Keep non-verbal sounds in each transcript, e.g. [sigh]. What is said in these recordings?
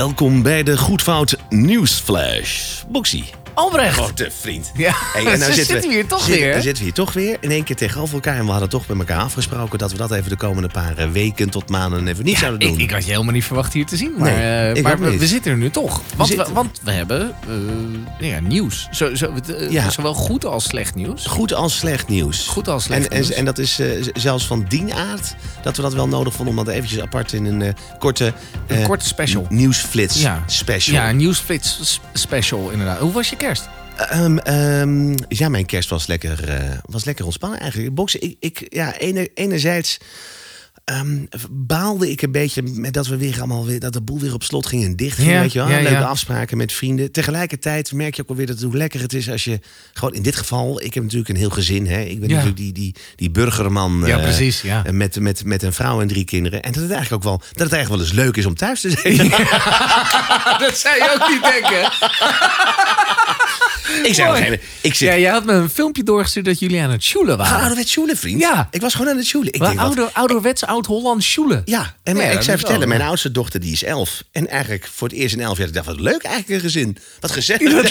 Welkom bij de Goedfout Nieuwsflash. Boxie. Albrecht. Grote vriend. Ja, Hey, dan [laughs] zitten we hier toch weer. Dan zitten we hier toch weer. In één keer tegenover elkaar. En we hadden toch met elkaar afgesproken dat we dat even de komende paar eh, weken tot maanden even niet zouden doen. Ik, ik had je helemaal niet verwacht hier te zien. Maar, Nee, eh, maar we, zitten er nu toch. Want, we, zitten- want we hebben eh, ja, nieuws. Zo, zo, Ja. Zowel goed als slecht nieuws. Goed als slecht nieuws. Goed als slecht en, en, nieuws. en dat is zelfs van die aard dat we dat wel nodig vonden om dat eventjes apart in een korte, Een korte special. nieuwsflits Ja. special. Ja, een nieuwsflits special inderdaad. Hoe was je kerst? Ehm, ehm, ja, mijn kerst was lekker, eh, was lekker ontspannen eigenlijk. Boksen, ik, ik, ja, ene, enerzijds ehm, baalde ik een beetje met dat we weer allemaal weer, dat de boel weer op slot ging en dicht ging. Ja, weet je wel? ja, Leuke ja. afspraken met vrienden. Tegelijkertijd merk je ook alweer dat hoe lekker het is als je gewoon in dit geval, ik heb natuurlijk een heel gezin. Hè? Ik ben natuurlijk die, die, die burgerman. Ja, eh, precies, ja. Met, met, met een vrouw en drie kinderen. En dat het eigenlijk ook wel, dat het eigenlijk wel eens leuk is om thuis te zijn. [laughs] [laughs] dat zou je ook niet denken. [laughs] ik zei moment, ik zit Ja, jij had me een filmpje doorgestuurd dat jullie aan het sjoelen Ah, waren. ouderwets sjoelen, vriend. Ja. Ik was gewoon aan het sjoelen. Ik Wel denk, wat, ouder, ouderwets oud-Hollands sjoelen. Ja, en maar Ja, ik dat zou is vertellen, wel- mijn oudste dochter die is elf. En eigenlijk voor het eerst in elf jaar, ik dacht, wat leuk eigenlijk een gezin. Wat gezellig. [laughs]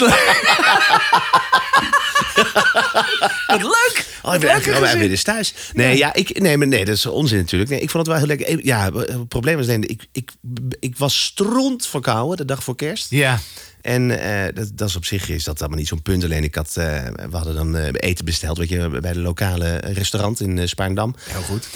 Wat leuk! Oh, ik ben eigenlijk wel weer eens thuis. Nee, ja. ik, nee, maar nee, dat is onzin natuurlijk. Nee, ik vond het wel heel lekker. Ja, het probleem was alleen, ik, ik, ik was stront verkouden de dag voor kerst. Ja. En eh, dat, dat is op zich is dat allemaal niet zo'n punt. Alleen ik had, eh, we hadden dan eh, eten besteld, weet je, bij de lokale restaurant in Spaarndam. Heel goed.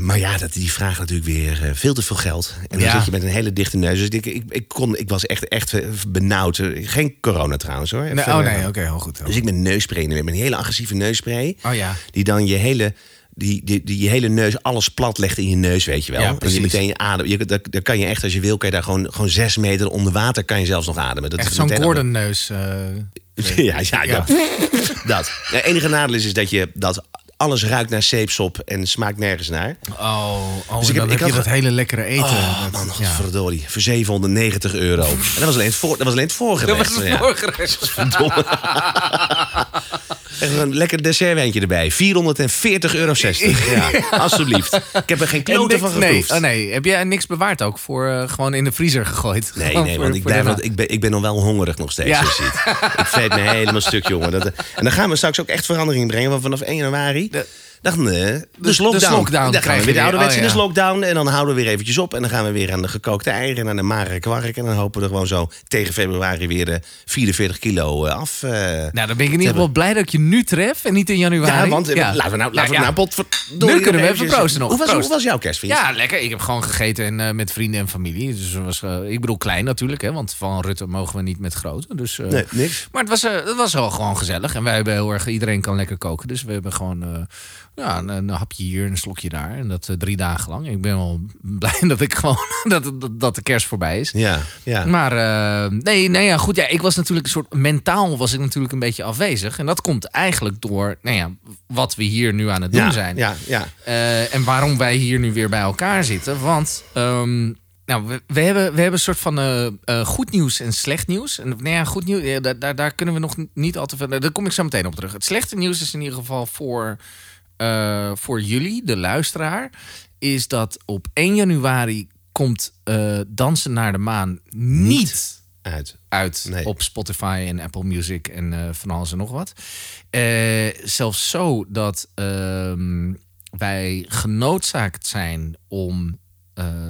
Maar ja, dat, die vragen natuurlijk weer veel te veel geld. En dan Ja. zit je met een hele dichte neus. Dus ik, ik, ik, kon, ik was echt, echt benauwd. Geen corona trouwens hoor. Nee, Even, oh nee, oké, heel goed. Dus ik met neusspray met een hele agressieve neusspray. Oh ja. Die dan je hele, die, die, die je hele neus, alles plat legt in je neus, weet je wel. Ja, En je precies. meteen je adem. Je, daar, daar kan je echt, als je wil, kan je daar gewoon, gewoon zes meter onder water kan je zelfs nog ademen. Dat Echt zo'n Gordon-neus. eh, [laughs] ja, ja, Ja. [laughs] Dat. dat. Het enige nadeel is, is dat je dat alles ruikt naar zeepsop en smaakt nergens naar. Oh, oh Dus ik heb- ik had dat hele lekkere eten. Oh Dat- man, ja. Voor 790 euro. En dat was alleen het, voor, dat was alleen het voorgerecht. Dat was het Ja. voorgerecht. Verdomme. [laughs] Echt een lekker dessertwijntje erbij. 440,60 euro. [laughs] Ja, alsjeblieft. Ik heb er geen niks- van nee, geproefd. oh nee, heb jij niks bewaard ook? Voor eh, gewoon in de vriezer gegooid? Nee, Gewoon nee, voor- want ik, want ik, ben, ik ben nog wel hongerig nog steeds. Ja. je ziet. Ik vreet me helemaal stuk, jongen. Dat, en dan gaan we straks ook echt verandering brengen. Want vanaf 1 januari... De- dan, eh, de dus lockdown. lockdown dan gaan we weer de ouderwetse Oh, dus ja. lockdown. En dan houden we weer eventjes op. En dan gaan we weer aan de gekookte eieren en aan de magere kwark. En dan hopen we er gewoon zo tegen februari weer de 44 kilo eh, af. eh, Nou, dan ben ik in ieder geval blij dat ik je nu tref en niet in januari. Ja, want eh, laten we nou, laten we ja. nou pot Nu kunnen we even proosten nog. Hoe was, hoe was jouw kerstvriend? Ja, lekker. Ik heb gewoon gegeten en, met vrienden en familie. Dus was, ik bedoel klein natuurlijk, hè, want van Rutte mogen we niet met grote. Dus, Nee, niks. Maar het was, het was wel gewoon gezellig. En wij hebben heel erg, iedereen kan lekker koken. Dus we hebben gewoon ja, een, een hapje hier en een slokje daar. En dat eh, drie dagen lang. Ik ben wel [laughs] blij dat ik gewoon [laughs] dat, dat, dat de kerst voorbij is. Ja, ja. Maar eh, nee, nee ja, goed. Ja, ik was natuurlijk een soort mentaal was ik natuurlijk een beetje afwezig. En dat komt eigenlijk door nou ja, wat we hier nu aan het doen ja, zijn. Ja, ja. Eh, en waarom wij hier nu weer bij elkaar zitten. Want ehm, nou, we, we, hebben, we hebben een soort van goed nieuws en slecht nieuws. En nou ja, goed nieuws, ja, daar, daar, daar kunnen we nog niet al te veel. Daar kom ik zo meteen op terug. Het slechte nieuws is in ieder geval voor, eh, voor jullie, de luisteraar. Is dat op 1 januari komt eh, Dansen naar de Maan niet Uit. uit Nee. op Spotify en Apple Music en eh, van alles en nog wat. Zelfs zo dat ehm, wij genoodzaakt zijn om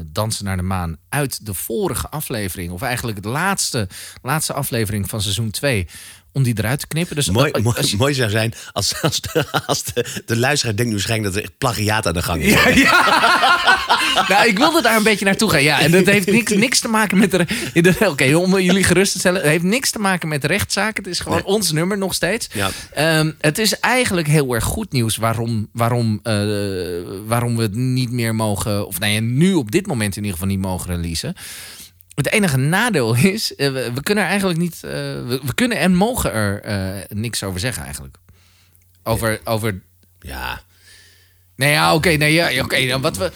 Dansen naar de Maan uit de vorige aflevering, of eigenlijk de laatste, laatste aflevering van seizoen 2, om die eruit te knippen. Dus Mooi, als- mooi, als je- mooi zou zijn als, als, de, als de, de luisteraar denkt nu waarschijnlijk dat er echt plagiaat aan de gang is. Ja, ja. [laughs] nou, ik wilde daar een beetje naartoe gaan. Ja, en dat heeft niks, niks te maken met Oké, om jullie gerust te stellen. Het heeft niks te maken met de rechtszaak. Het is gewoon Nee. ons nummer nog steeds. Ja. Ehm, het is eigenlijk heel erg goed nieuws waarom, waarom, eh, waarom we het niet meer mogen. Of nou ja, nu op dit moment in ieder geval niet mogen releasen. Het enige nadeel is, eh, we, we kunnen er eigenlijk niet. eh, we, we kunnen en mogen er eh, niks over zeggen eigenlijk. Over, over Ja. Nee, ja, oké. nee, ja, oké. nou, wat, we,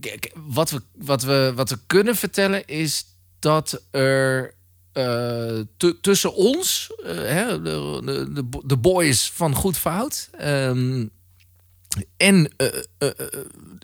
kijk, wat, we, wat, we, wat we kunnen vertellen is dat er tu- tussen ons, hè, de, de, de, de boys van Goed Fout, ehm, en eh, eh, eh,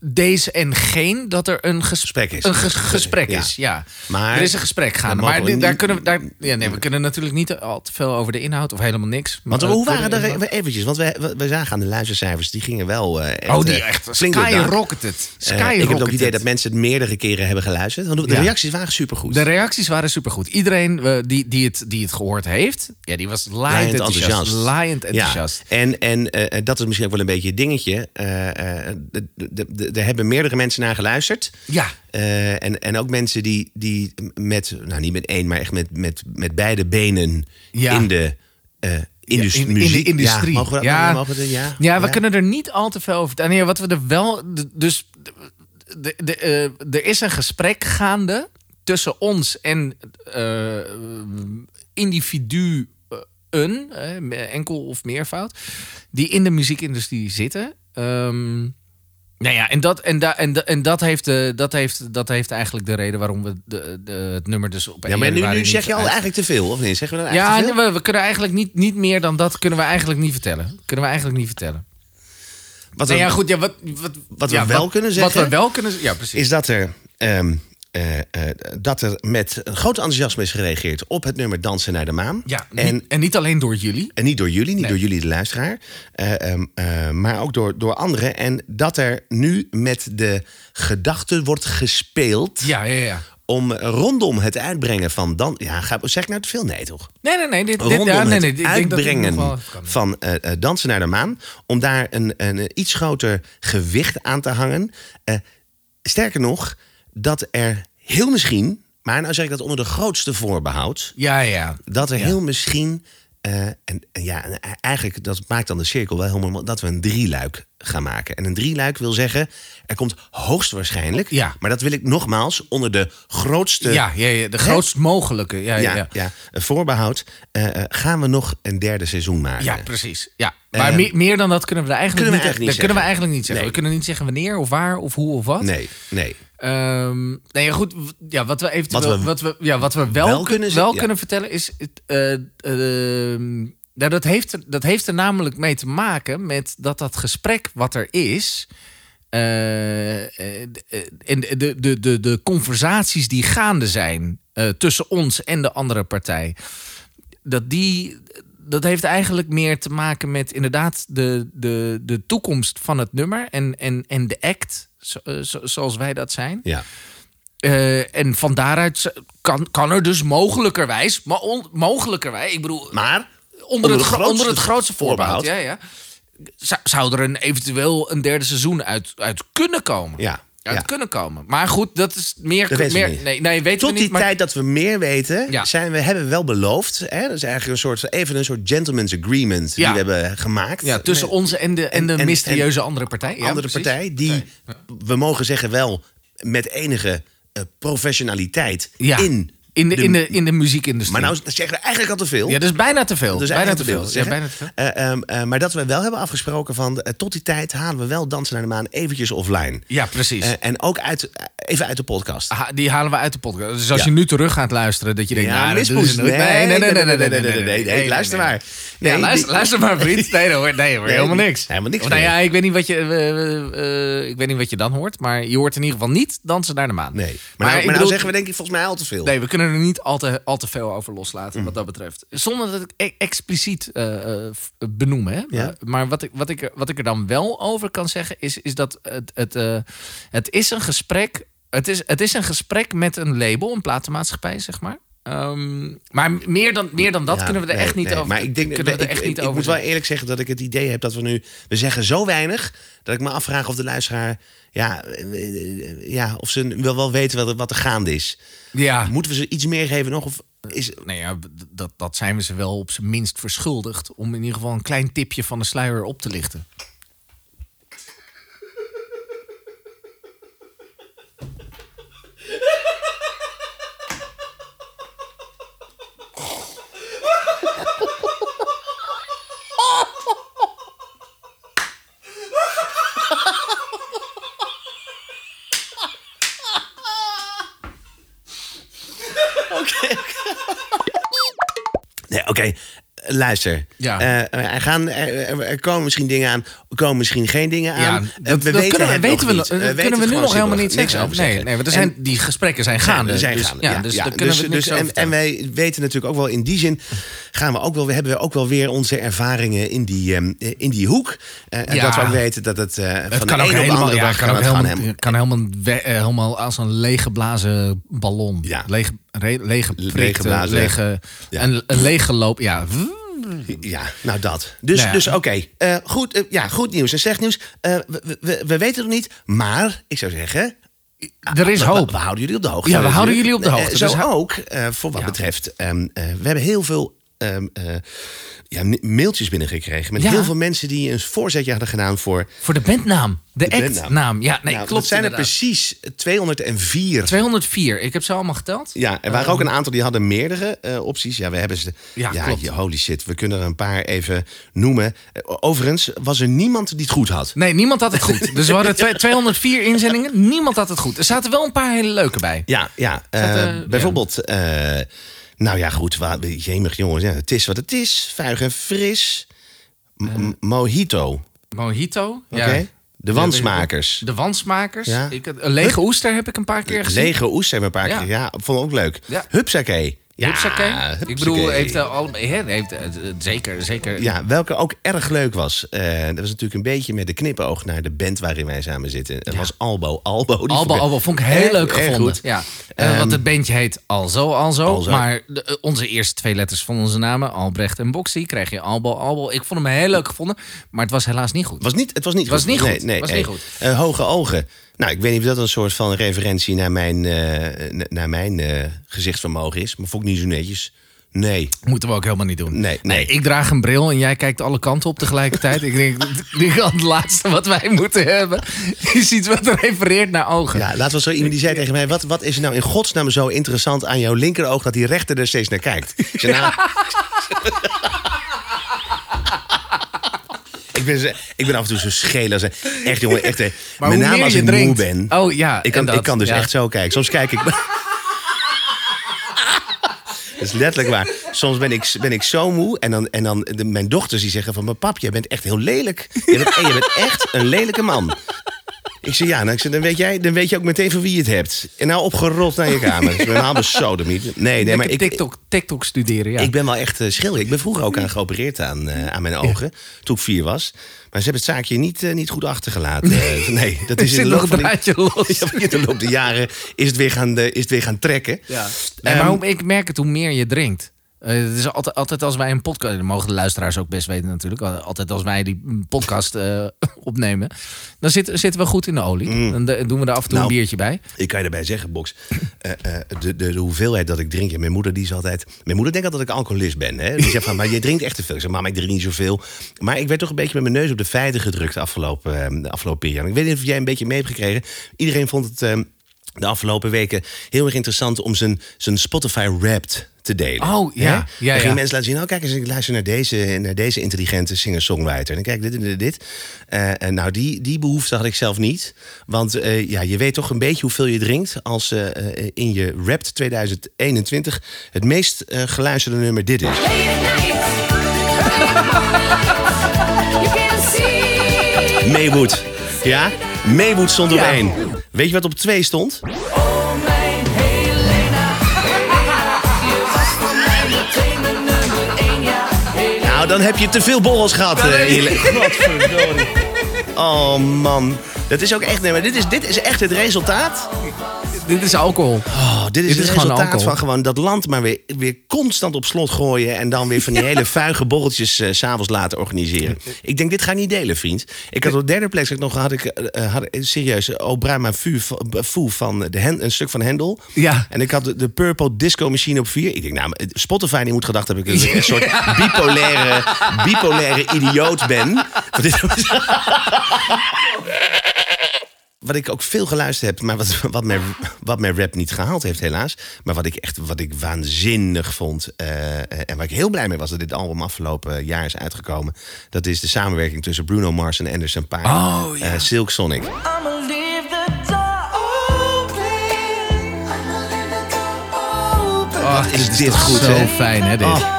deze en geen dat er een gesprek, is. Een ges- gesprek Ja. is, ja. Maar er is een gesprek gaande. Maar we daar kunnen we, daar, ja, nee, we kunnen natuurlijk niet al te veel over de inhoud of helemaal niks. Want Maar, hoe eh, waren er eventjes? Want we, we, we zagen aan de luistercijfers, die gingen wel echt, Oh, die echt skyrocketed. Skyrocketed. ik heb ook het idee dat mensen het meerdere keren hebben geluisterd. Want de Ja. reacties waren supergoed. De reacties waren supergoed. Iedereen die, die, het, die het gehoord heeft, ja, die was laaiend enthousiast. enthousiast. Laaiend enthousiast. Ja, en, en dat is misschien ook wel een beetje het dingetje. Eh, eh, de- de- Er hebben meerdere mensen naar geluisterd. Ja. Eh, en, en ook mensen die, die met, nou niet met één, maar echt met, met, met beide benen Ja. in de eh indus- in- in de muziek. industrie. Ja, we Ja. mogen we ja, Ja, we kunnen er niet al te veel over. Nee, wat we er wel. Dus. De, de, eh, er is een gesprek gaande tussen ons en eh individuen, eh, enkel of meervoud, die in de muziekindustrie zitten. Ehm, nou ja, en dat, en, da, en, da- en dat, heeft, eh, dat, heeft, dat heeft eigenlijk de reden waarom we de, de, het nummer dus op Ja, maar nu, nu zeg je al uit- eigenlijk te veel, of niet? Zeggen we dan Ja, eigenlijk te veel? we, we kunnen eigenlijk niet, niet meer dan dat kunnen we eigenlijk niet vertellen. Kunnen we eigenlijk niet vertellen. Wat, Nou we- ja, goed. Ja, wat, wat, Wat we ja, wel kunnen zeggen- Wat we wel kunnen Ja, precies. is dat er, ehm, eh, eh, dat er met een groot enthousiasme is gereageerd op het nummer Dansen naar de Maan. ja, en, niet, en niet alleen door jullie. en niet door jullie, niet Nee. door jullie de luisteraar, eh, ehm, eh, maar ook door, door anderen. En dat er nu met de gedachte wordt gespeeld Ja, ja, ja. om rondom het uitbrengen van dan. Ja, ga, zeg ik nou te veel? Nee, toch? Nee, nee, nee. Dit, dit, Rondom ja, nee, nee het ik denk dat dit uitbrengen kan. van Dansen naar de Maan. Om daar een, een iets groter gewicht aan te hangen. Sterker nog, dat er heel misschien, maar nou zeg ik dat onder de grootste voorbehoud. Ja, ja. Dat er heel misschien. eh, en, en ja, en eigenlijk, dat maakt dan de cirkel wel helemaal. dat we een drieluik gaan maken. En een drieluik wil zeggen. er komt hoogstwaarschijnlijk. Ja. maar dat wil ik nogmaals onder de grootste. Ja, ja, ja, de grootst mogelijke. Ja, ja, ja, ja. ja, een voorbehoud. eh, eh, gaan we nog een derde seizoen maken? Ja, precies. Ja. Maar Eh, meer, meer dan dat kunnen we eigenlijk kunnen we niet, eigenlijk niet dat kunnen we zeggen. eigenlijk niet zeggen. Nee. We kunnen niet zeggen wanneer of waar of hoe of wat. Nee, nee. Ehm, nee, goed. Ja, wat we eventueel, Wat wat we we, ja, wat we wel, wel kun- kunnen wel zeggen, ja. kunnen vertellen is. het, ehm, nou, dat, heeft, er- dat heeft er namelijk mee te maken met dat dat gesprek wat er is. eh, en de, de, de, de, de conversaties die gaande zijn tussen ons en de andere partij. Dat die. Dat heeft eigenlijk meer te maken met inderdaad de, de, de toekomst van het nummer en, en, en de act, zo- eh, zo- zoals wij dat zijn. Ja. Eh, en van daaruit kan, kan er dus mogelijkerwijs, maar on- mogelijkerwijs, ik bedoel, Maar onder, het, de gro- onder het grootste grootste voorbehoud, voorbehoud. ja, ja, zou, zou er een, eventueel een derde seizoen uit, uit kunnen komen. Ja, Ja. kunnen komen. Maar goed, dat is meer. Dat meer niet. nee, nee, weten Tot we niet. die maar, tijd dat we meer weten, Ja. zijn we, hebben we wel beloofd. Hè? Dat is eigenlijk een soort, even een soort gentleman's agreement Ja. die we hebben gemaakt. ja, tussen ons en de, en de en- mysterieuze andere partij. Ja, andere precies. partij die, we mogen zeggen wel, met enige eh, professionaliteit Ja, in, in, de, in, de, in de muziekindustrie. Maar nou zeggen we eigenlijk al te veel. ja, dat is bijna te veel. Dat is bijna te veel. Ja, bijna te veel. Eh, ehm, eh, maar dat we wel hebben afgesproken van eh, tot die tijd halen we wel Dansen naar de Maan eventjes offline. Ja, precies. Eh, en ook uit, eh, even uit de podcast. Ha- die halen we uit de podcast. Dus als Ja. je nu terug gaat luisteren, dat je denkt, Ja, nou, mispoes. Nee, nee, nee, nee, nee, nee, nee, nee, luister maar. Nee, Nee, luister, luister maar, vriend. Nee, hoor, nee, hoor, Nee, helemaal niks. helemaal niks nou ja, ik weet, niet wat je, eh, eh, eh, ik weet niet wat je dan hoort, maar je hoort in ieder geval niet dansen naar de maan. Nee, maar, Maar nou, nou zeggen we denk ik volgens mij al te veel. Nee, we kunnen er niet al te, al te veel over loslaten Mm. wat dat betreft. Zonder dat ik e- expliciet eh, eh, f- benoem. Hè? Ja. Maar wat ik, wat, ik wat ik er dan wel over kan zeggen, is, is dat het, het, eh, het is een gesprek. Het is, het is een gesprek met een label, een platenmaatschappij, zeg maar. Ehm, maar meer dan, meer dan dat Ja, kunnen we er nee, echt niet nee, over. Maar ik denk kunnen we er ik, echt ik- niet ik over moet wel eerlijk zeggen dat ik het idee heb dat we nu. We zeggen zo weinig dat ik me afvraag of de luisteraar. Ja, eh, ja of ze wel, wel weten wat er, wat er gaande is. Ja, Moeten we ze iets meer geven nog? Of is, nou ja, dat, dat zijn we ze wel op zijn minst verschuldigd. Om in ieder geval een klein tipje van de sluier op te lichten. Nee, oké. Luister. Ja. Eh, er, gaan, er, er komen misschien dingen aan, er komen misschien geen dingen aan. Ja, Eh, dat, kunnen, het weten we, nog nog- niet. dat We kunnen we weten nu nog helemaal niet niks over nee, zeggen. nee, want er En- zijn, die gesprekken zijn gaande. we zijn dus, gaande. Ja, dus kunnen dus, we dus, en, en wij weten natuurlijk ook wel in die zin gaan we ook wel, we hebben we ook wel weer onze ervaringen in die, ehm, in die hoek. Eh, en Ja. dat we ook weten dat het, eh, Het van kan de ook een op de helemaal, andere ja, kan ook we helemaal, hem. kan helemaal, we- eh, helemaal als een leeggeblazen ballon. Ja. Leeg, re, lege Leeggeblazen. lege, Ja. een, een lege loop. Ja, Ja, nou dat. Dus, Nou ja. dus oké. Eh, goed, eh, ja, goed nieuws en slecht nieuws. Eh, we, we, we weten het nog niet, maar ik zou zeggen... er is we, hoop. we houden jullie op de hoogte. Ja, we houden jullie op de hoogte. zo Dus ook, voor wat Ja. betreft... ehm, eh, we hebben heel veel ehm, eh, ja, ma- mailtjes binnengekregen... met Ja. heel veel mensen die een voorzetje hadden gedaan voor... Voor de bandnaam. De, De bandnaam. Ja, nee, nou, klopt zijn er inderdaad. precies 204. 204. Ik heb ze allemaal geteld. Ja, er waren ook een aantal die hadden meerdere eh, opties. Ja, we hebben ze. Ja, Ja, klopt. holy shit. We kunnen er een paar even noemen. Eh, Overigens was er niemand die het goed had. Nee, niemand had het goed. [laughs] Dus we hadden twee- 204 inzendingen. Niemand had het goed. Er zaten wel een paar hele leuke bij. Ja, ja. eh, Zaten- bijvoorbeeld. Nou ja, goed. Jemig jongens. Ja, het is wat het is. Vuig en fris. M- m- Mojito. Mojito. Oké. Ja. De wansmakers. De wansmakers. Ja. Ik, een lege oester heb ik een paar keer gezien. Lege oester hebben we een paar Ja. keer. Ja, vond ik ook leuk. Ja. Hupsakee. Ja, Hupsakee. Ik bedoel, heeft, al, heeft eh, zeker, zeker. Ja, welke ook erg leuk was. eh, dat was natuurlijk een beetje met de knipoog naar de band waarin wij samen zitten. Dat was Albo. Albo, die Albo, vond ik Albo vond ik heel erg- leuk gevonden. goed. Ja. Eh, Ehm, want het bandje heet Alzo, Alzo. Alzo. Maar de, onze eerste twee letters van onze namen, Albrecht en Boxy, krijg je Albo, Albo. Ik vond hem heel leuk gevonden, maar het was helaas niet goed. Het was niet, het was niet Was goed. niet goed. Nee, nee, Was niet goed. Hoge ogen. Nou, ik weet niet of dat een soort van referentie naar mijn, eh, naar mijn eh, gezichtsvermogen is. Maar vond ik niet zo netjes. Nee. Moeten we ook helemaal niet doen. Nee, nee. ik draag een bril en jij kijkt alle kanten op tegelijkertijd. ik denk, [laughs] al het laatste wat wij moeten hebben [laughs] is iets wat refereert naar ogen. Ja, laten we zo iemand die zei tegen mij: wat, wat is er nou in godsnaam zo interessant aan jouw linkeroog dat die rechter er steeds naar kijkt? Ik zei, nou. [laughs] ben, zo- ik ben af en toe zo scheel als echt jongen, echt. eh, [laughs] Maar met hoe name meer als je ik drinkt- moe ben. Oh ja, ik kan, dat, ik kan dus ja. echt zo kijken. Soms kijk ik. [laughs] Dat is letterlijk waar. Soms ben ik, ben ik zo moe. En dan, en dan de, mijn dochters die zeggen van... mijn pap, jij bent echt heel lelijk. Je bent, en je bent echt een lelijke man. Ik zeg ja, nou, ik dan, weet jij, dan weet je ook meteen van wie je het hebt. En nou opgerold naar je kamer. [laughs] Ik ben helemaal besodemiet. Nee, nee, maar ik, TikTok, TikTok studeren, ja. ik ben wel echt uh, schilder. Ik ben vroeger ook aan geopereerd aan, eh, aan mijn ogen. Toen ik vier was. Maar ze hebben het zaakje niet, eh, niet goed achtergelaten. Eh, nee, [laughs] dat is in de loop van die- los. [laughs] In de loop der jaren is het weer gaan, is het weer gaan trekken. Ja. Nee, maar hoe, ik merk het hoe meer je drinkt. Eh, het is altijd, altijd als wij een podcast... Dat mogen de luisteraars ook best weten natuurlijk. Altijd als wij die podcast eh, [laughs] opnemen... dan zitten, zitten we goed in de olie. Dan de- doen we er af en toe Nou, een biertje bij. Ik kan je daarbij zeggen, Box. eh, eh, de, de, de hoeveelheid dat ik drink. En mijn moeder die is altijd. Mijn moeder denkt altijd dat ik alcoholist ben. Hè? Die zegt van, maar je drinkt echt te veel. Ik zeg, mama, ik drink niet zoveel. Maar ik werd toch een beetje met mijn neus op de feiten gedrukt de afgelopen, de afgelopen periode. Ik weet niet of jij een beetje mee hebt gekregen. Iedereen vond het eh, de afgelopen weken heel erg interessant om zijn, zijn Spotify Wrapped te delen. Oh, ja. Ja, Dan gingen ja. mensen laten zien, oh kijk eens, ik luister naar deze, naar deze intelligente singer-songwriter. En kijk, dit en dit, dit. Eh, en nou, die, die behoefte had ik zelf niet. Want eh, ja, je weet toch een beetje hoeveel je drinkt als eh, eh, in je Wrapped 2021 het meest eh, geluisterde nummer dit is. [laughs] You can see. Maywood. Ja? Maywood stond op één. Weet je wat op twee stond? Oh. Nou, dan heb je te veel borrels gehad. eh. Oh man. Dat is ook echt. Nee, maar dit is, dit is echt het resultaat. Dit is alcohol. Oh, dit is Dit het is resultaat van gewoon dat land maar weer, weer constant op slot gooien. En dan weer van die [laughs] hele vuige borreltjes eh, s s'avonds laten organiseren. Ik denk, dit ga ik niet delen, vriend. Ik had op de derde plek zeg ik nog, had ik, eh, eh, had, serieus, O Brahma Fu van- Fu van de Hen- een stuk van Hendel. Ja. En ik had de, de Purple Disco Machine op vier. Ik denk, nou, Spotify die moet gedacht hebben dat ik een [laughs] soort bipolaire, bipolaire idioot ben. [laughs] Wat ik ook veel geluisterd heb, maar wat, wat, mijn, wat mijn rap niet gehaald heeft, helaas. Maar wat ik echt wat ik waanzinnig vond. eh, en waar ik heel blij mee was dat dit album afgelopen jaar is uitgekomen. Dat is de samenwerking tussen Bruno Mars en Anderson Paak. Oh, ja. Eh, Silk Sonic. I'ma leave the door open. I'ma leave the door open. Oh, is dit goed, Zo hè? fijn, hè, dit. Oh.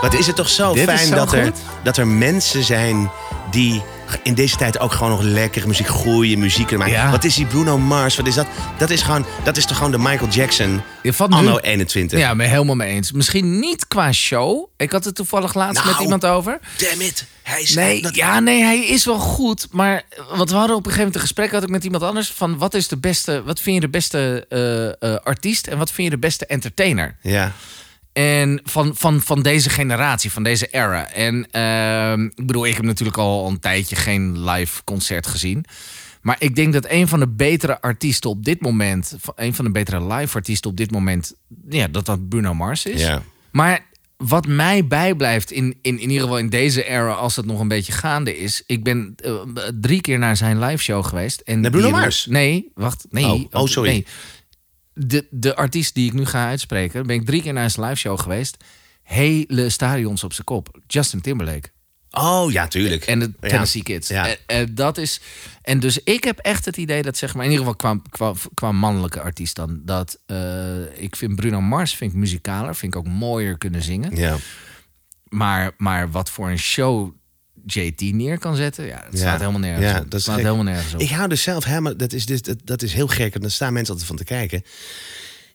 Wat is het toch zo Dit is fijn zo dat, er, goed. dat er mensen zijn die in deze tijd ook gewoon nog lekkere muziek, goede muziek. Ja. Wat is die Bruno Mars? Wat is dat? Dat is, gewoon, dat is toch gewoon de Michael Jackson Ja, van nu- anno 21. Ja, ben helemaal mee eens. Misschien niet qua show. Ik had het toevallig laatst Nou, met iemand over. Damn it. Hij is Nee, dat- ja, nee, hij is wel goed. Maar want we hadden op een gegeven moment een gesprek had ik met iemand anders van wat is de beste, wat vind je de beste eh, eh, artiest en wat vind je de beste entertainer? Ja. En van, van, van deze generatie, van deze era. En ehm, ik bedoel, ik heb natuurlijk al een tijdje geen live concert gezien. Maar ik denk dat een van de betere artiesten op dit moment, een van de betere live artiesten op dit moment, ja, dat dat Bruno Mars is. Ja. Maar wat mij bijblijft, in, in, in ieder geval in deze era, als het nog een beetje gaande is. Ik ben eh, drie keer naar zijn live show geweest. En Naar Bruno die- Mars? Nee, wacht. Nee. Oh, oh, sorry. Nee. De, de artiest die ik nu ga uitspreken, ben ik drie keer naar zijn live show geweest. Hele stadions op zijn kop. Justin Timberlake. Oh, ja, tuurlijk. En de Ja. Tennessee Kids. Ja. Eh, eh, dat is, en dus ik heb echt het idee dat, zeg maar, in ieder geval qua, qua, qua mannelijke artiest dan, dat eh, ik vind Bruno Mars vind ik muzikaler, vind ik ook mooier kunnen zingen. Ja. Maar, maar wat voor een show JT neer kan zetten, ja, dat staat helemaal nergens Ja, op. dat staat helemaal nergens op. Ik hou dus zelf helemaal... Dat is, dus, dat, dat is heel gek. Dan staan mensen altijd van te kijken.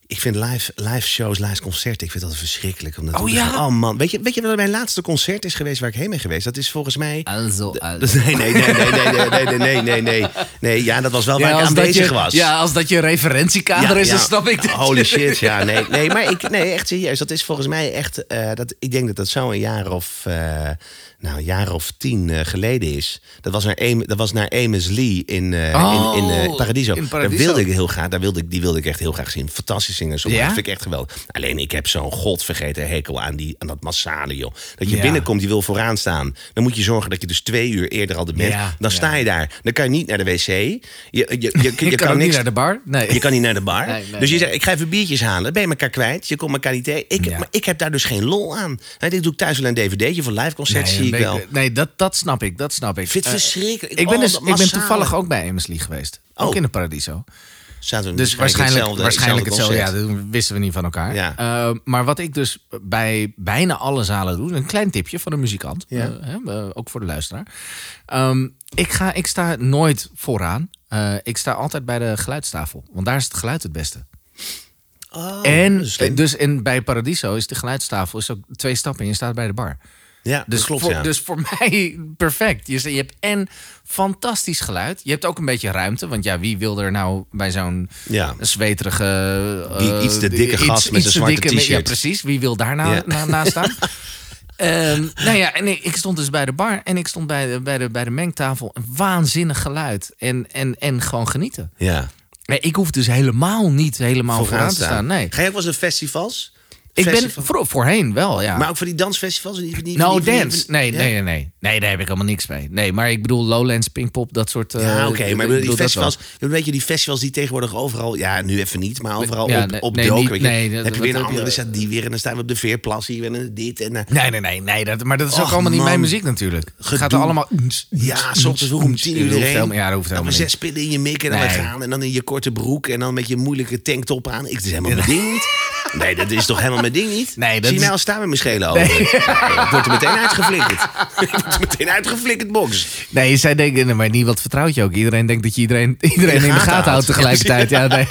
Ik vind live, live shows, live concerten, ik vind dat verschrikkelijk. Omdat Oh, ja? Oh man, weet je, weet je wat mijn laatste concert is geweest waar ik heen ben geweest? Dat is volgens mij... Also, also. [laughs] Nee, nee, nee, nee, nee, nee, nee, nee, nee, nee. Nee, ja, dat was wel waar ik aanwezig je, was. Ja, als dat je referentiekader is, dan snap ik dat. Holy shit, ja, nee, [laughs] nee, maar ik, nee, echt serieus. Dat is volgens mij echt, eh, dat, ik denk dat dat zo een jaar of, eh, nou, een jaar of tien eh, geleden is. Dat was naar, Am- dat was naar Amos Lee in, Oh, in, in eh, Paradiso. in Paradiso. Daar wilde ik heel graag, daar wilde ik, die wilde ik echt heel graag zien. Fantastisch zingers, Ja? dat vind ik echt geweldig. Alleen ik heb zo'n godvergeten hekel aan, die, aan dat massale, joh. Dat je Ja. binnenkomt, je wil vooraan staan. Dan moet je zorgen dat je dus twee uur eerder al bent. Ja, dan sta je daar. Dan kan je niet naar de wc. Je, je, je, je, [laughs] Je, kan, ook niet naar de bar. Nee. je kan niet naar de bar. Nee, nee, dus je zegt, ik ga even biertjes halen. Dan ben je elkaar kwijt. Je komt elkaar niet tegen. Ik. Maar ik heb daar dus geen lol aan. Hè, Dit doe ik thuis wel een dvd'tje van live concert, zie ik een wel. beetje- Nee, dat, dat snap ik. Dat snap ik. Ik vind het Eh, verschrikkelijk. Ik ben, Oh, dus, ik ben toevallig ook bij Lee geweest. Ook Oh. in de Paradiso. Zaten we Dus waarschijnlijk, hetzelfde- waarschijnlijk hetzelfde hetzelfde. Ja, dat wisten we niet van elkaar. Ja. Eh, maar wat ik dus bij bijna alle zalen doe, een klein tipje van een muzikant, Ja. eh, ook voor de luisteraar. Ehm, ik, ga, ik sta nooit vooraan. Ik sta altijd bij de geluidstafel, want daar is het geluid het beste. Oh, en dus in, bij Paradiso is de geluidstafel is ook twee stappen en je staat bij de bar. Ja, Dus, klopt, voor, ja. dus voor [laughs] mij perfect. Je, je hebt en fantastisch geluid. Je hebt ook een beetje ruimte. Want ja, wie wil er nou bij zo'n ja. zweterige... eh, Die iets te dikke iets- gast met iets een te zwarte dikke- Ja, t-shirt. precies. Wie wil daar nou Ja. na, naast staan? [laughs] Ehm, nou ja, en ik, stond dus bij de bar en ik stond bij de, bij de, bij de mengtafel. Een waanzinnig geluid. En, en, en gewoon genieten. ja. Nee, ik hoef dus helemaal niet helemaal vooraan, te staan. Nee. Ga je ook wel eens naar festivals? Ik ben voor, voorheen wel, ja. Maar ook voor die dansfestivals? Die, die, die, No die- dance. Nee, nee, nee, nee. Nee, daar heb ik helemaal niks mee. Nee, maar ik bedoel Lowlands, Pinkpop, dat soort... eh, Ja, oké, ik maar bedoel die dat festivals, weet je, die festivals die tegenwoordig overal, ja, nu even niet, maar overal Ja, op, op nee, niet- je. nee, dan dat- heb je weer dat een je- andere, die weer en dan staan we op de Veerplas hier en dit en eh, Nee, nee, nee, nee dat, maar dat is ook allemaal niet mijn muziek natuurlijk. Het gaat er allemaal... Ja, s ochtends vroeg om tien uur Dat Ja, dat hoeft helemaal zes pillen in je mik en dan gaan. En dan in je korte broek en dan met je moeilijke tanktop aan. Ik, is helemaal mijn ding niet. Nee, dat is toch helemaal mijn ding niet? Nee, dat Zie je mij al staan met mijn schelen over? Ik word er meteen uitgeflikkerd. Ik word er meteen uitgeflikkerd, box. Nee, zij denken, nee, maar niemand vertrouwt je ook. Iedereen denkt dat je iedereen, iedereen in de gaten houdt houdt. tegelijkertijd. Ja, nee.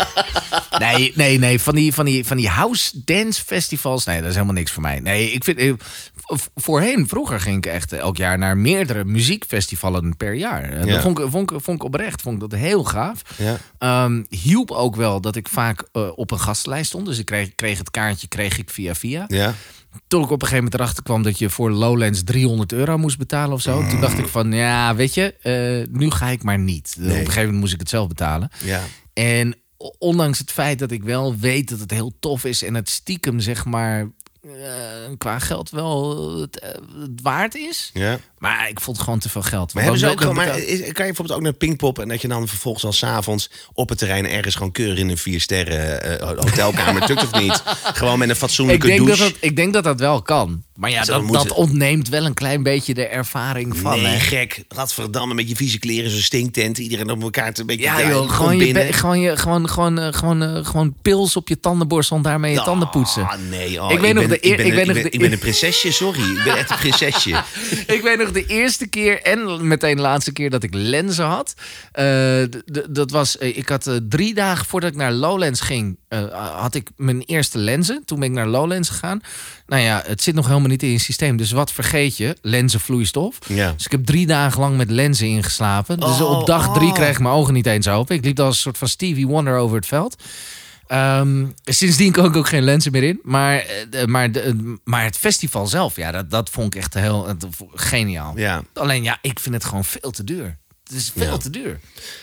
[laughs] nee, nee, nee. Van die, van, die, van die house dance festivals, nee, dat is helemaal niks voor mij. Nee, ik vind, voorheen, vroeger ging ik echt elk jaar naar meerdere muziekfestivalen per jaar. En Ja. Dat vond ik, vond, ik, vond ik oprecht, vond ik dat heel gaaf. Ja. Ehm, hielp ook wel dat ik vaak eh, op een gastlijst stond. Dus ik kreeg, kreeg het kaartje kreeg ik via via. Ja. Toen ik op een gegeven moment erachter kwam dat je voor Lowlands 300 euro moest betalen of zo. Toen dacht ik van, ja, weet je, eh, nu ga ik maar niet. Op een gegeven moment moest ik het zelf betalen. Ja. En ondanks het feit dat ik wel weet dat het heel tof is en het stiekem zeg maar qua geld wel het, eh, het waard is. Ja. Maar ik vond het gewoon te veel geld. Maar, hebben ze ook gewoon, maar is- kan je bijvoorbeeld ook naar Pinkpop en dat je dan vervolgens al s'avonds op het terrein ergens gewoon keurig in een vier sterren eh, hotelkamer tukt of niet? [laughs] Gewoon met een ik fatsoenlijke denk, dat douche. dat, ik denk dat dat wel kan. Maar ja, dat, dat ontneemt wel een klein beetje de ervaring van. nee, hè. gek. Radverdamme met je vieze kleren, zo'n stinktent. Iedereen op elkaar te een beetje Ja, joh, gewoon, je, gewoon, je, gewoon, gewoon, eh, gewoon, eh, gewoon pils op je tandenborstel en daarmee je tanden poetsen. Ah, nee. Oh, ik weet nog ben de ik ben, ik een- ik ben, ben een prinsesje, sorry. Ik ben echt een prinsesje. [laughs] ik weet nog de eerste keer en meteen de laatste keer dat ik lenzen had. Eh, dat was, eh, ik had eh, drie dagen voordat ik naar Lowlands ging, had ik mijn eerste lenzen. Toen ben ik naar Lowlands gegaan. Nou ja, het zit nog helemaal niet in je systeem. Dus wat vergeet je? Lenzenvloeistof. Ja. Dus ik heb drie dagen lang met lenzen ingeslapen. Dus Oh, op dag drie oh. kreeg ik mijn ogen niet eens open. Ik liep als een soort van Stevie Wonder over het veld. Ehm, sindsdien kon ik ook geen lenzen meer in. Maar, eh, maar, de- maar het festival zelf, ja, dat, dat vond ik echt heel geniaal. Ja. Alleen ja, ik vind het gewoon veel te duur. Het is veel Ja. te duur.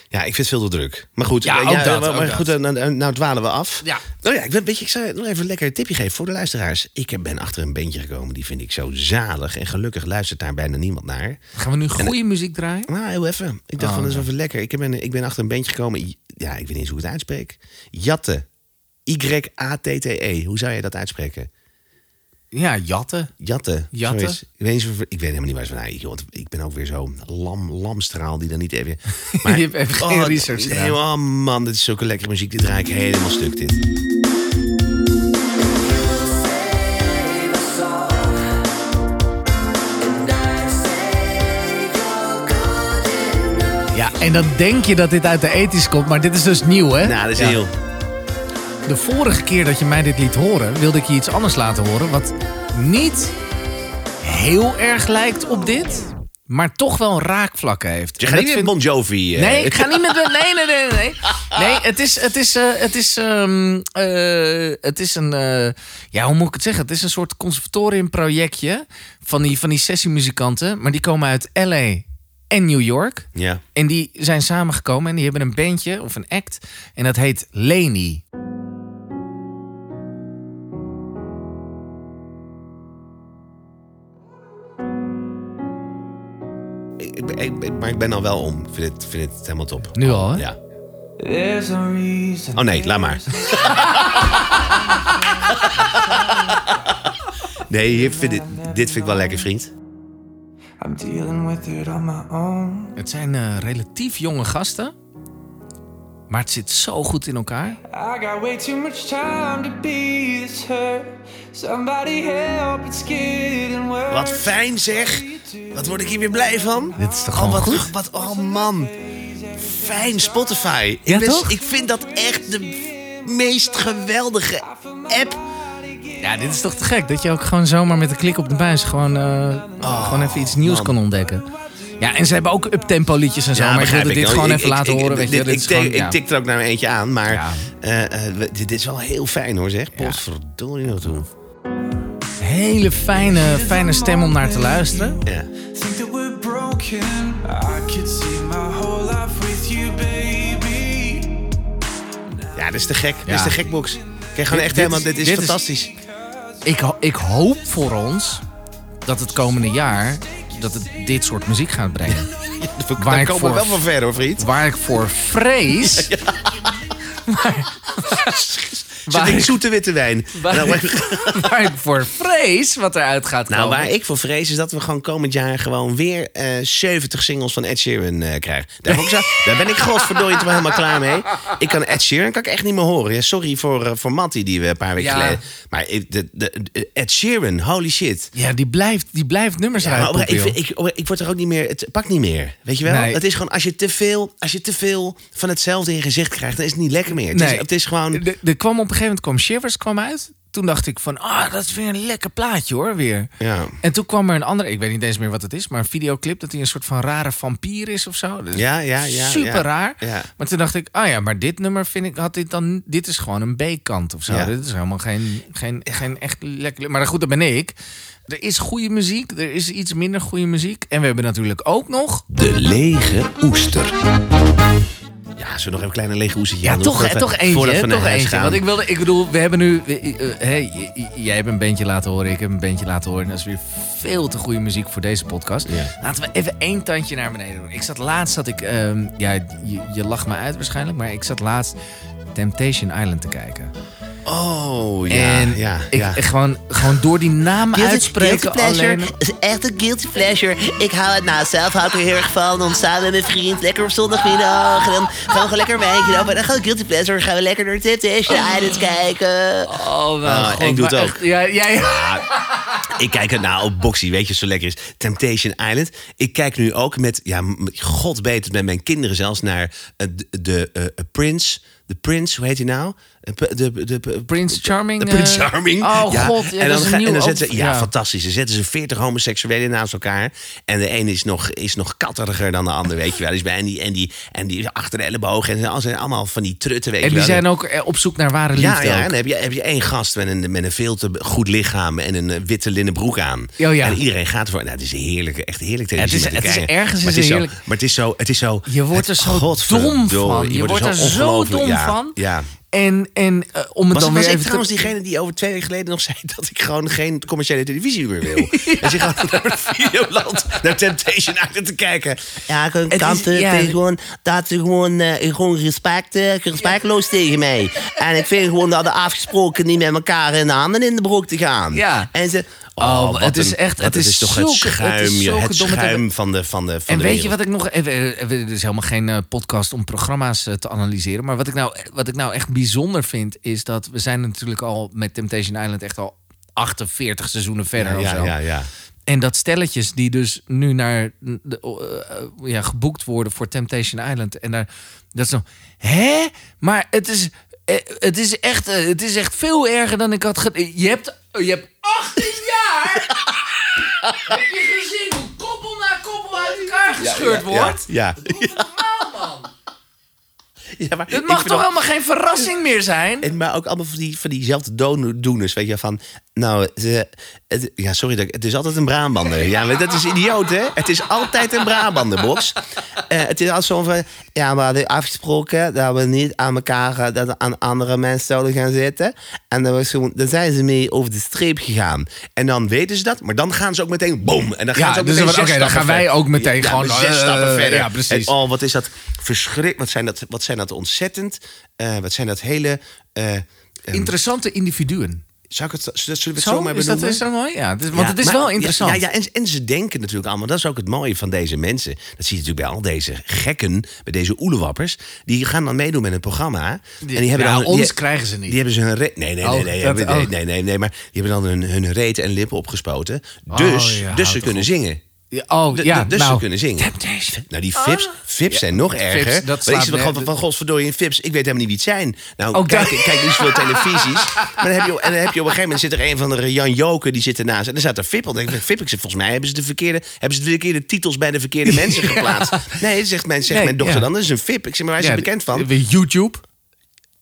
ja, ik vind het veel te druk. Maar goed, Ja, eh, dat, maar, ook maar dat. goed, eh, nou, nou dwalen we af. Ja. Oh ja, ik, weet- weet je, ik zou nog even een lekker tipje geven voor de luisteraars. Ik ben achter een bandje gekomen, die vind ik zo zalig. En gelukkig luistert daar bijna niemand naar. Gaan we nu goede muziek draaien? Nou, heel even. Ik dacht Oh, van, dat is even lekker. Ik ben, ik ben achter een bandje gekomen. Ja, ik weet niet eens hoe ik het uitspreek. Jatte. Y-A-T-T-E. E. Hoe zou je dat uitspreken? Ja, jatten. Jatte. Jatte? Zoiets. Ik weet, ik weet helemaal niet waar ze van nou, joh, Ik ben ook weer zo lam, lamstraal die dan niet even... [laughs] Je hebt even geen research nee, gedaan. Oh man, dit is zulke lekkere muziek. Dit draai ik helemaal stuk, dit. Ja, en dan denk je dat dit uit de ethisch komt, maar dit is dus nieuw, hè? Nou, dat is Ja. heel... De vorige keer dat je mij dit liet horen, wilde ik je iets anders laten horen. Wat niet heel erg lijkt op dit, maar toch wel raakvlakken heeft. Je gaat dat niet met vind- Bon Jovi... eh, Nee, ik ga niet met. Nee, nee, nee, nee. Nee, het is, het is, eh, het is, ehm, eh, het is een. eh, ja, hoe moet ik het zeggen? Het is een soort conservatoriumprojectje van die, van die sessiemuzikanten, maar die komen uit LA en New York. Ja. En die zijn samengekomen en die hebben een bandje of een act. En dat heet Leni. Ik, ik, maar ik ben al wel om. Ik vind het, vind het helemaal top. Nu al, hè? Ja. There's a reason. Oh nee, laat maar. [laughs] Nee, hier vind ik, dit vind ik wel lekker, vriend. I'm dealing with it on my own. Het zijn eh, relatief jonge gasten. Maar het zit zo goed in elkaar. I got way too much time to be this hurt. Somebody help, it's getting worse. Wat fijn zeg. Wat word ik hier weer blij van. Dit is toch oh, gewoon wat, goed? Wat, oh man. Fijn Spotify. Ja, ik, ben- toch? ik vind dat echt de meest geweldige app. Ja, dit is toch te gek dat je ook gewoon zomaar met een klik op de buis gewoon, eh, gewoon even iets nieuws man. kan ontdekken. Ja, en ze hebben ook uptempo liedjes en zo, maar ik wilde dit Ik- gewoon even ik- laten ik- horen. Weet je, dit- dit ik, tik- gewoon, ja. ik tik er ook naar eentje aan, maar Ja. eh, eh, dit is wel heel fijn hoor zeg. Potverdorie nog toe. Hele fijne, fijne stem om naar te luisteren. Ja. Ja, dit is te gek. Dit Ja. is de gekbox. Kijk, gewoon echt dit helemaal, dit is dit is- fantastisch. Ik, ik hoop voor ons dat het komende jaar dat het dit soort muziek gaat brengen. [laughs] Waar daar ik komen voor- we wel van ver hoor, vriend. Waar ik voor vrees... [laughs] Zit [laughs] Waar ik zoete witte wijn. Waar, Nou, [laughs] waar ik voor vrees wat eruit gaat Nou, komen. waar ik voor vrees is dat we gewoon komend jaar gewoon weer eh 70 singles van Ed Sheeran eh, krijgen. Daar, heb ik zo, [laughs] daar ben ik godverdorie toch wel helemaal klaar mee. Ik kan Ed Sheeran kan ik echt niet meer horen. Ja, sorry voor, eh, voor Matty die we een paar weken Ja. geleden... Maar de, de, de- Ed Sheeran, holy shit. Ja, die blijft, die blijft nummers Ja, eruit maar ik, vind- ik, ik word er ook niet meer... Het pakt niet meer. Weet je wel? Nee. Het is gewoon, als je, te veel, als je te veel van hetzelfde in je gezicht krijgt... dan is het niet lekker meer. Het, Nee. is, het is gewoon... Er- kwam op gegeven moment kwam Shivers kwam uit. Toen dacht ik van, ah, dat is weer een lekker plaatje hoor, weer. Ja. En toen kwam er een andere, ik weet niet eens meer wat het is, maar een videoclip dat hij een soort van rare vampier is of zo. Dus Ja, ja, ja. super ja. raar. Ja. Maar toen dacht ik, ah ja, maar dit nummer vind ik, had dit dan, dit is gewoon een B-kant of zo. Ja. Dit is helemaal geen, geen, geen echt lekker. Maar goed, dat ben ik. Er is goede muziek, er is iets minder goede muziek. En we hebben natuurlijk ook nog. De lege oester. Ja, we nog even een kleine lege oestertje Ja, aan doen? toch, voordat hè, we- toch eentje. voordat hè, we naar toch huis eentje. gaan? Want ik wilde, ik bedoel, we hebben nu. eh, eh, hey, j- j- jij hebt een bandje laten horen, ik heb een bandje laten horen. En dat is weer veel te goede muziek voor deze podcast. Ja. Laten we even één tandje naar beneden doen. Ik zat laatst, zat ik, ehm, ja, je, je lacht me uit waarschijnlijk, maar ik zat laatst Temptation Island te kijken. Oh, ja, en ja, ik, ja. ik gewoon, gewoon door die naam uitspreken alleen... is echt een guilty pleasure. Ik hou het nou zelf hou ik er heel erg van om samen met mijn vriend lekker op zondagmiddag en dan gaan we gewoon lekker wijntje op en dan gaan we guilty pleasure gaan we lekker naar Temptation Island kijken. Oh, god, ik doe het ook. echt, Ja, jij... Ik kijk er nou op Boxy, weet je, zo lekker is. Temptation Island. Ik kijk nu ook met, ja, god weet het, met mijn kinderen zelfs naar de, de eh, eh, Prince. De Prince, hoe heet hij nou? De, de, de, Prince Charming, De Prince eh, Charming. oh, god, ja, en dat dan, is een ga- nieuw en dan zetten ze, ja, ja. fantastisch. Dan zetten ze 40 homoseksuelen naast elkaar. En de ene is nog, is nog katteriger dan de ander, weet je wel. Dus bij, en, die, en, die, en die achter de elleboog. En ze zijn allemaal van die trutten, weet En die wel. zijn ook eh, op zoek naar ware Ja, liefde ja, ook. en dan heb je, heb je één gast met een, met een veel te goed lichaam en een eh, witte linnen broek aan. Oh, ja. En iedereen gaat ervoor. Nou, het is heerlijk, echt heerlijk televisie. Het is- het is ergens maar is het is zo, heerlijk. Maar het is zo, het is zo. Je wordt er zo dom van. Je, wordt er zo dom ja, van. Ja. En, en eh, om het Was, dan was weer ik even trouwens te- diegene die over twee weken geleden nog zei [laughs] dat ik gewoon geen commerciële televisie meer wil? Dus ik ga naar het Videoland, naar Temptation Island te kijken. Ja, Het kan is- te- ja. tegen gewoon, dat ze gewoon, eh, gewoon respect, eh, respectloos tegen mij. [laughs] En ik vind gewoon dat we afgesproken niet met elkaar in de handen in de broek te gaan. Ja. En ze, Oh, wat het is een- echt- het is toch zulke- het het schuim, zulke het te- schuim van de van de van En de weet je wat ik nog even. Het is helemaal geen eh, podcast om programma's eh, te analyseren. Maar wat ik, nou, wat ik nou echt bijzonder vind, is dat we zijn natuurlijk al met Temptation Island echt al 48 seizoenen verder. Ja, of ja, zo. ja, ja. En dat stelletjes die dus nu naar de, eh, ja, geboekt worden voor Temptation Island. En daar, dat is zo. Hè? Maar het is. Het is, echt, het is echt veel erger dan ik had Je hebt, je hebt 18 jaar. [laughs] heb je gezien hoe koppel na koppel uit elkaar gescheurd wordt? Ja. Man. [laughs] ja maar Het mag toch helemaal geen verrassing meer zijn? En, maar ook allemaal van, die, van diezelfde doeners, weet je, van... Nou, ze, het, ja, sorry, dat, het is altijd een Brabander. Ja, maar dat is idioot, hè? Het is altijd een Brabander, Box. Eh, het is altijd zo van... Ja, we hadden afgesproken dat we niet aan elkaar... eh, dat we aan andere mensen zouden gaan zitten. En dan, was gewoon, dan zijn ze mee over de streep gegaan. En dan weten ze dat, maar dan gaan ze ook meteen... Boom! En dan gaan Ja, ze ook dus meteen oké, dan gaan wij ook meteen Ja, gewoon, zes eh, stappen verder. ja, precies. En, oh, wat is dat verschrikkelijk. Wat zijn dat, wat zijn dat ontzettend... eh, wat zijn dat hele... eh, eh, Interessante individuen. Zou ik het, zullen we het Zo, zo maar is dat, benoemen? is dat mooi? Ja, want Ja, het is maar- wel interessant. Ja, ja, en, en ze denken natuurlijk allemaal, dat is ook het mooie van deze mensen. Dat zie je natuurlijk bij al deze gekken, bij deze oelewappers. Die gaan dan meedoen met een programma. en die hebben dan, ons die, krijgen ze niet. Die hebben ze hun nee, nee, nee, Oh, nee, dat nee, nee, nee, nee, nee, maar die hebben dan hun, hun reet en lippen opgespoten. Dus, Oh, dus houd ze kunnen zingen. Ja, oh, De- ja, de- dus nou, ze kunnen zingen. Temptation. Nou, die Fips, Fips zijn nog erger. dat Want ik slaat zit van, godsverdorie in Fips. Ik weet helemaal niet wie het zijn. Nou, Ook kijk, dat- kijk niet zoveel [laughs] televisies. Maar dan heb je, en dan heb je op een gegeven moment zit er een van de Jan Joken die zit ernaast. En dan staat er Fip. Dan denk ik, Fip, ik zeg, volgens mij hebben ze de verkeerde, hebben ze de verkeerde titels bij de verkeerde [laughs] mensen geplaatst. Nee, zegt mijn, zegt Nee, mijn dochter ja. dan. Dat is een Fip. Ik zeg, maar waar is Ja, bekend van? YouTube.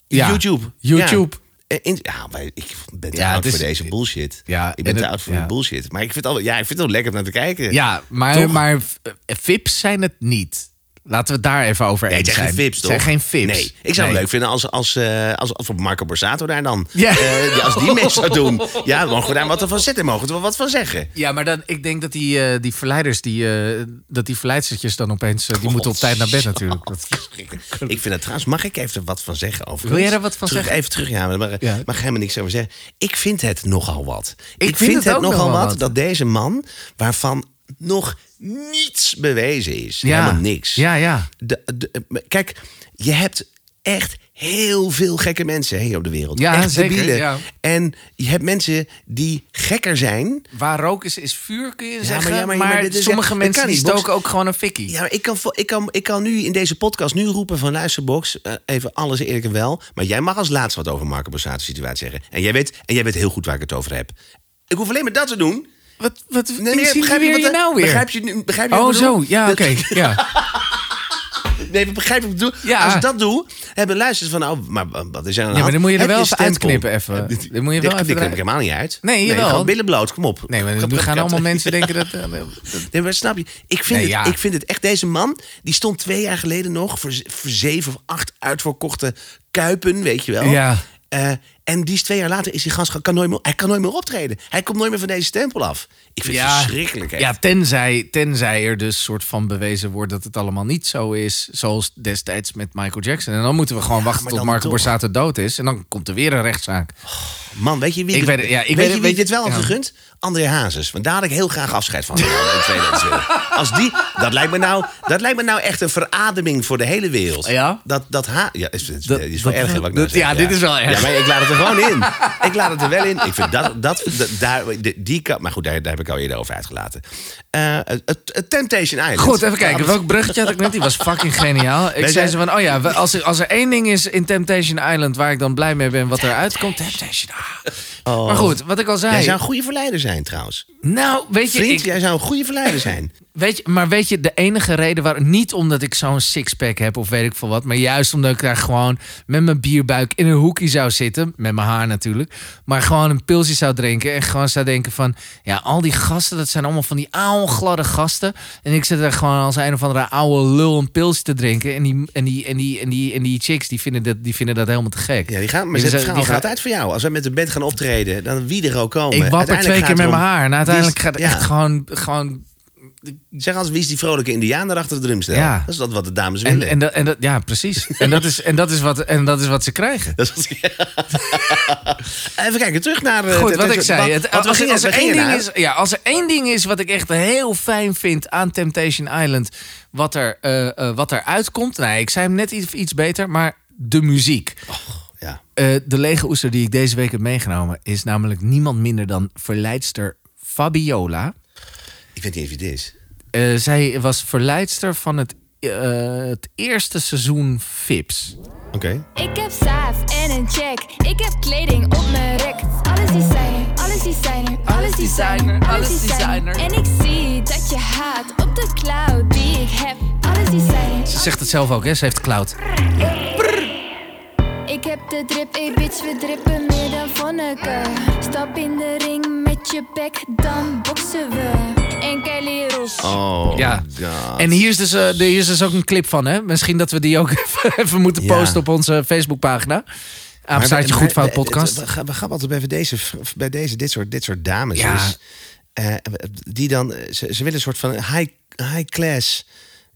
Ja. YouTube. YouTube. Ja. Eh, in- ja, maar ik ben te Ja, oud is- voor deze bullshit. Ja, ik ben en te het- oud voor ja. de bullshit. Maar ik vind het al, ja, ik vind het wel lekker om naar te kijken. Ja, maar, Toch? maar eh, Fips zijn het niet. Laten we het daar even over Nee, eens het zijn geen Fips, toch? Het zijn geen Fips. Nee, ik zou het Nee. leuk vinden als, als, eh, als, als Marco Borsato daar dan... Ja. eh, als die mee zou doen. [laughs] Ja, mogen we daar wat van zetten? Mogen we er wat van zeggen? Ja, maar dan, ik denk dat die, eh, die verleiders, die, dat die verleidstertjes dan opeens, die moeten op tijd naar bed natuurlijk. Dat- Ik vind het trouwens... Mag ik even wat van zeggen over Wil jij daar wat van terug, zeggen? Even terug, ja. Maar mag, Ja. mag helemaal niks over zeggen. Ik vind het nogal wat. Ik, vind het ook nogal wat, wat. dat deze man... waarvan nog niets bewezen is. Ja. Helemaal niks. Ja, ja. De, de- kijk, je hebt echt heel veel gekke mensen hier op de wereld. Ja, echt zeker, debielen. ja. En je hebt mensen die gekker zijn. Waar rook is, is vuur, kun je zeggen. ja, maar maar- maar dit is- sommige mensen die stoken ook gewoon een fikkie. Ja, maar ik kan, ik, kan, ik kan nu in deze podcast nu roepen van luisterbox. eh, even alles eerlijk en wel. Maar jij mag als laatste wat over Marco Borsato situatie zeggen. En jij, weet, en jij weet heel goed waar ik het over heb. Ik hoef alleen maar dat te doen. Wat, wat Nee, begrijp je, wat je nou weer? Begrijp je, nu- begrijp je oh, zo. Ja, oké. [laughs] Ja. Nee, begrijp ik bedoel? Ja. Als ik dat doe, hebben luisteraars van... Oh, maar wat is er aan de Ja, maar dan moet je er wel even uitknippen even. Dit- [laughs] Dan moet je wel even knip ik helemaal niet uit. Nee, jawel. gewoon billen bloot, kom op. Nee, maar nu gaan allemaal [laughs] mensen denken dat... eh, Nee, maar snap je? Ik vind, Nee, het, ik vind het echt... Deze man, die stond twee jaar geleden nog... voor, zeven of acht uitverkochte kuipen, weet je wel. Ja. En die is twee jaar later is die gast kan nooit meer, hij kan nooit meer optreden. Hij komt nooit meer van deze stempel af. Ik vind het verschrikkelijk. echt. Ja, tenzij, tenzij er dus soort van bewezen wordt dat het allemaal niet zo is. Zoals destijds met Michael Jackson. En dan moeten we gewoon wachten tot Marco toch. Borsato dood is. En dan komt er weer een rechtszaak. Man, weet je wie, Ik weet het- ja, ik weet, weet je het- wie weet- dit wel had ja. gegund? André Hazes. Want daar had ik heel graag afscheid van genomen in 2020. Als die, dat lijkt, me nou, dat lijkt me nou echt een verademing voor de hele wereld. Ja? Dat, dat ha ja, is, is, Dat- is wel dat- erg, wat ik nou dat- zeg. ja, dit is wel erg. Ja, maar ik laat het er gewoon in. [laughs] Ik laat het er wel in. Ik vind dat, dat, dat- daar, die, maar goed, daar, daar heb ik al eerder over uitgelaten. Eh, het, Temptation Island. Goed, even kijken. Welk bruggetje had ik net? Die was fucking geniaal. Ik zei ze van, oh ja, als er, als er één ding is in Temptation Island... waar ik dan blij mee ben wat eruit komt... Temptation ah. Maar goed, wat ik al zei... Jij zou een goede verleider zijn, trouwens. Nou, weet je, Vriend, ik, jij zou een goede verleider zijn. [laughs] Weet je, maar weet je, de enige reden waarom... Niet omdat ik zo'n sixpack heb of weet ik veel wat... maar juist omdat ik daar gewoon met mijn bierbuik in een hoekje zou zitten... met mijn haar natuurlijk... maar gewoon een pilsje zou drinken... en gewoon zou denken van... ja, al die gasten, dat zijn allemaal van die oude gladde gasten... en ik zit er gewoon als een of andere oude lul een pilsje te drinken... en die, en die, en die, en die, en die chicks, die vinden, dat, die vinden dat helemaal te gek. Ja, die gaan, maar Die die altijd gaan- uit voor jou. Als wij met de band gaan optreden, dan wie er ook komen. Ik wapper twee gaat keer met mijn haar... en uiteindelijk gaat het echt gewoon... gewoon Zeg als wie is die vrolijke indiaan daar achter de drumstel? Ja. Dat is dat wat de dames en, willen. en, dat, en dat, ja, precies. [laughs] En dat, is, en, dat is wat, en dat is wat ze krijgen. Dat is wat- [laughs] Even kijken, terug naar... eh, Goed, ten- wat ten- ik zei. Het, als, gingen- als, er één ding naar- is, ja, als er één ding is wat ik echt heel fijn vind aan Temptation Island, wat er, eh, eh, wat er uitkomt. Nee, ik zei hem net iets, iets beter, maar de muziek. Ja. De lege oester die ik deze week heb meegenomen is namelijk niemand minder dan verleidster Fabiola. Ik weet niet eens wie het is. Eh, zij was verleidster van het, eh, het eerste seizoen Vips. Oké. Ik heb saaf en een check. Ik heb kleding op mijn rek. Alles designer, alles designer, alles designer, alles designer. En ik zie dat je haat op de cloud die ik heb. Alles designer. Ze zegt het zelf ook, hè? Ze heeft cloud. Ik heb de drip, ey bitch, we drippen meer dan Vonneke. Stap in de ring met je bek, dan boksen we. En Kelly Ross. Oh, Ja. God. En hier is, dus, eh, hier is dus ook een clip van, hè? Misschien dat we die ook even, [laughs] even moeten Ja. posten op onze Facebookpagina. Apenstaartje Goed Fout podcast. We gaan, we gaan altijd bij deze, bij deze dit, soort, dit soort dames. Ja. dus, eh, die dan, ze, ze willen een soort van high, high class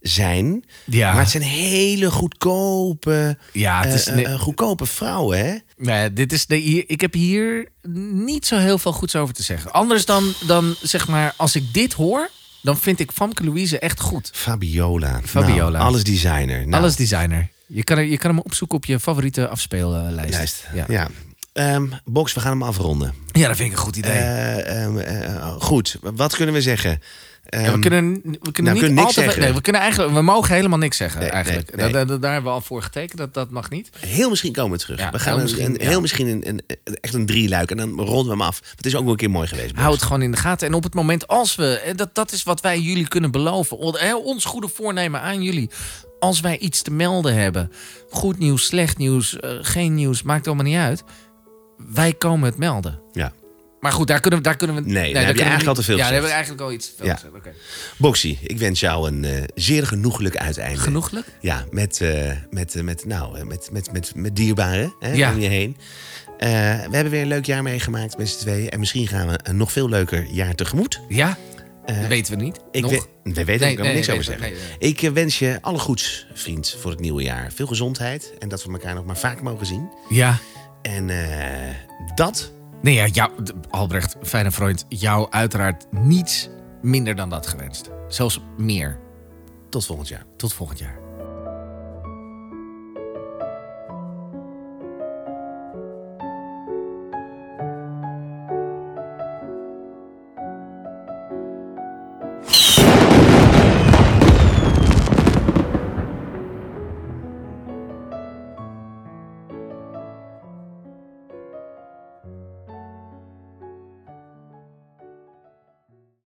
zijn. Ja. Maar het zijn hele goedkope, Ja, het is eh, eh, goedkope vrouwen, hè? Nee, dit is de, hier, ik heb hier niet zo heel veel goeds over te zeggen. Anders dan, dan zeg maar, als ik dit hoor, dan vind ik Famke Louise echt goed. Fabiola. Fabiola. Nou, alles designer. Nou, Alles designer. Je kan, je kan hem opzoeken op je favoriete afspeellijst. Ja. Ja. Ehm, Box, we gaan hem afronden. ja, dat vind ik een goed idee. Eh, ehm, eh, goed, wat kunnen we zeggen? Ja, we Ehm, kunnen, we kunnen nou, niet kunnen niks altijd. zeggen. Nee, we kunnen eigenlijk. We mogen helemaal niks zeggen. Nee, eigenlijk. nee. Daar, daar, daar hebben we al voor getekend. Dat, dat mag niet. Heel misschien komen we terug. Ja, we gaan heel misschien, een- ja. heel misschien een, een, echt een drieluik en dan ronden we hem af. Het is ook wel een keer mooi geweest. Box. Hou het gewoon in de gaten. En op het moment als we. Dat, dat is wat wij jullie kunnen beloven. Ons goede voornemen aan jullie. Als wij iets te melden hebben. Goed nieuws, slecht nieuws, eh, geen nieuws. Maakt allemaal niet uit. Wij komen het melden. Ja. Maar goed, daar kunnen we. Daar kunnen we Nee, daar heb je kunnen we eigenlijk niet- al te veel Ja, daar hebben we eigenlijk al iets Ja. Oké. Boxie, ik wens jou een eh, zeer genoeglijk uiteinde. Genoeglijk? Ja, met, eh, met, eh, met, nou, met, met, met, met dierbaren hè, Ja. om je heen. We hebben weer een leuk jaar meegemaakt met z'n tweeën. En misschien gaan we een nog veel leuker jaar tegemoet. Ja? Dat weten we niet. Ik Nog? we, we weten Nee, er ook nee, niks over zeggen. Ik wens je alle goeds, vriend, voor het nieuwe jaar. Veel gezondheid en dat we elkaar nog maar vaak mogen zien. Ja. En dat, Nee, ja, jou, Albrecht, fijne vriend, jou uiteraard niets minder dan dat gewenst. Zelfs meer. tot volgend jaar. Tot volgend jaar.